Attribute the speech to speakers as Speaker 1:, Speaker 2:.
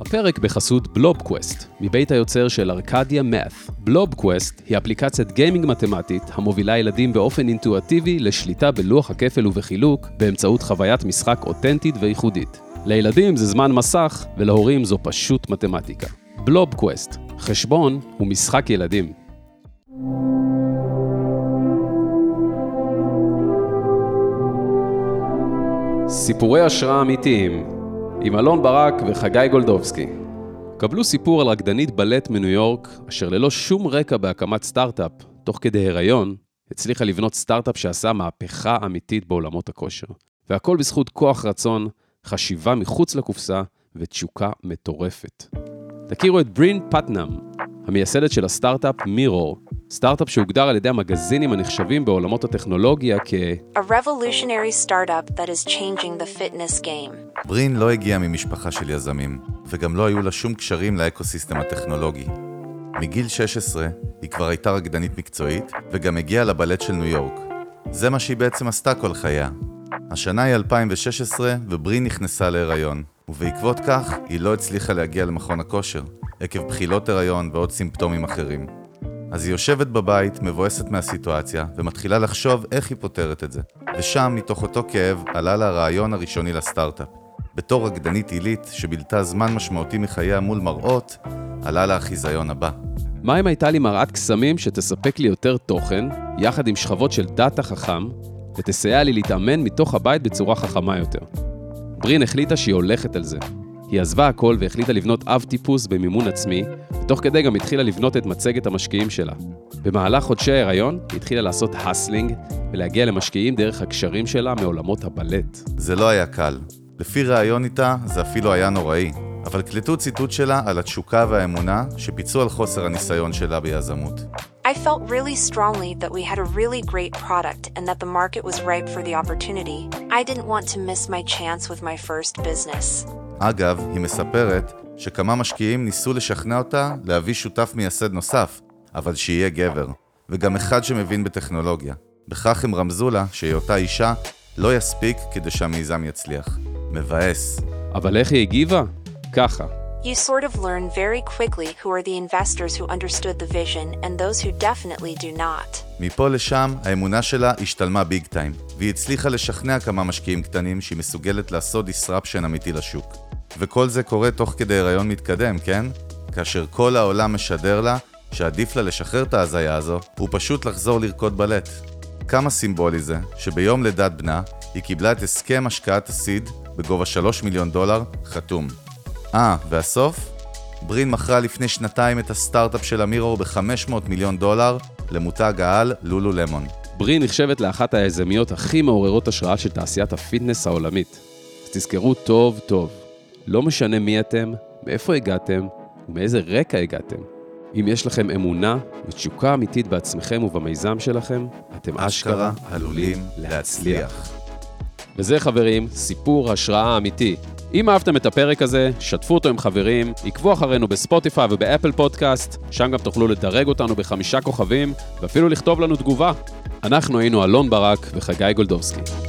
Speaker 1: הפרק בחסות בלובקווסט, מבית היוצר של ארקדיה מאת'. בלובקווסט היא אפליקציית gaming מתמטית המובילה ילדים באופן אינטואטיבי לשליטה בלוח הכפל ובחילוק באמצעות חוויית משחק אותנטית וייחודית. לילדים זה זמן מסך, ולהורים זו פשוט מתמטיקה. בלובקווסט, חשבון ומשחק ילדים. סיפורי השראה אמיתיים עם אלון ברק וחגי גולדובסקי. קבלו סיפור על רקדנית בלט מניו יורק, אשר ללא שום רקע בהקמת סטארט-אפ, תוך כדי הריון, הצליחה לבנות סטארט-אפ שעשה מהפכה אמיתית בעולמות הכושר. והכל בזכות כוח רצון, חשיבה מחוץ לקופסה ותשוקה מטורפת. תכירו את ברין פטנאם, המייסדת של הסטארט-אפ מירור, סטארט-אפ שהוגדר על ידי המגזינים הנחשבים בעולמות הטכנולוגיה כ...
Speaker 2: A revolutionary startup that is changing the fitness game.
Speaker 3: ברין לא הגיעה ממשפחה של יזמים, וגם לא היו לה שום קשרים לאקוסיסטם הטכנולוגי. מגיל 16 היא כבר הייתה רקדנית מקצועית, וגם הגיעה לבלט של ניו יורק. זה מה שהיא בעצם עשתה כל חייה. השנה היא 2016, וברין נכנסה להיריון, ובעקבות כך היא לא הצליחה להגיע למכון הכושר, עקב בחילות הריון ועוד סימפטומים אחרים. אז היא יושבת בבית, מבואסת מהסיטואציה, ומתחילה לחשוב איך היא פותרת את זה. ושם, מתוך אותו כאב, עלה לה הרעיון הראשוני לסטארט-אפ. בתור רקדנית עילית, שבילתה זמן משמעותי מחייה מול מראות, עלה לה החיזיון הבא.
Speaker 1: מה אם הייתה לי מראת קסמים שתספק לי יותר תוכן, יחד עם שכבות של דאטה חכם, ותסייע לי להתאמן מתוך הבית בצורה חכמה יותר? ברין החליטה שהיא הולכת על זה. היא עזבה הכל והחליטה לבנות אב טיפוס במימון עצמי, ותוך כדי גם התחילה לבנות את מצגת המשקיעים שלה. במהלך חודשי ההיריון, היא התחילה לעשות הסלינג ולהגיע למשקיעים דרך הקשרים שלה מעולמות הבלט.
Speaker 3: זה לא היה קל. לפי ראיון איתה, זה אפילו היה נוראי. אבל קלטו ציטוט שלה על התשוקה והאמונה שפיצו על חוסר הניסיון שלה ביזמות.
Speaker 2: I felt really strongly that we had a really great product and that the market was ripe for the opportunity. I didn't want to miss my chance with my first business.
Speaker 3: אגב, היא מספרת שכמה משקיעים ניסו לשכנע אותה להביא שותף מייסד נוסף, אבל שיהיה גבר, וגם אחד שמבין בטכנולוגיה. בכך הם רמזו לה שהיותה אישה לא יספיק כדי שהמיזם יצליח. מבאס.
Speaker 1: אבל איך היא הגיבה? ככה.
Speaker 2: You sort of learn very quickly who are the investors who understood the vision and those who definitely do not.
Speaker 3: מפה לשם, האמונה שלה השתלמה ביג טיים, והיא הצליחה לשכנע כמה משקיעים קטנים שהיא מסוגלת לעשות disruption אמיתי לשוק. וכל זה קורה תוך כדי הריון מתקדם, כן? כאשר כל העולם משדר לה שעדיף לה לשחרר את ההזיה הזו, ופשוט לחזור לרקוד בלט. כמה סימבולי זה, שביום לידת בנה, היא קיבלה את הסכם השקעת הסיד בגובה 3 מיליון דולר, חתום. אה, והסוף? ברין מכרה לפני שנתיים את הסטארט-אפ של אמירו ב-500 מיליון דולר למותג העל לולולמון.
Speaker 1: ברין נחשבת לאחת היזמיות הכי מעוררות השראה של תעשיית ה fitness העולמית. אז תזכרו טוב טוב, לא משנה מי אתם, מאיפה הגעתם ומאיזה רקע הגעתם. אם יש לכם אמונה ותשוקה אמיתית בעצמכם ובמיזם שלכם, אתם אשכרה עלולים להצליח. וזה חברים, סיפור השראה אמיתי. אם אהבתם את הפרק הזה, שתפו אותו עם חברים, עקבו אחרינו בספוטיפיי ובאפל פודקאסט, שם גם תוכלו לדרג אותנו בחמישה כוכבים, ואפילו לכתוב לנו תגובה. אנחנו היינו אלון ברק וחגי גולדובסקי.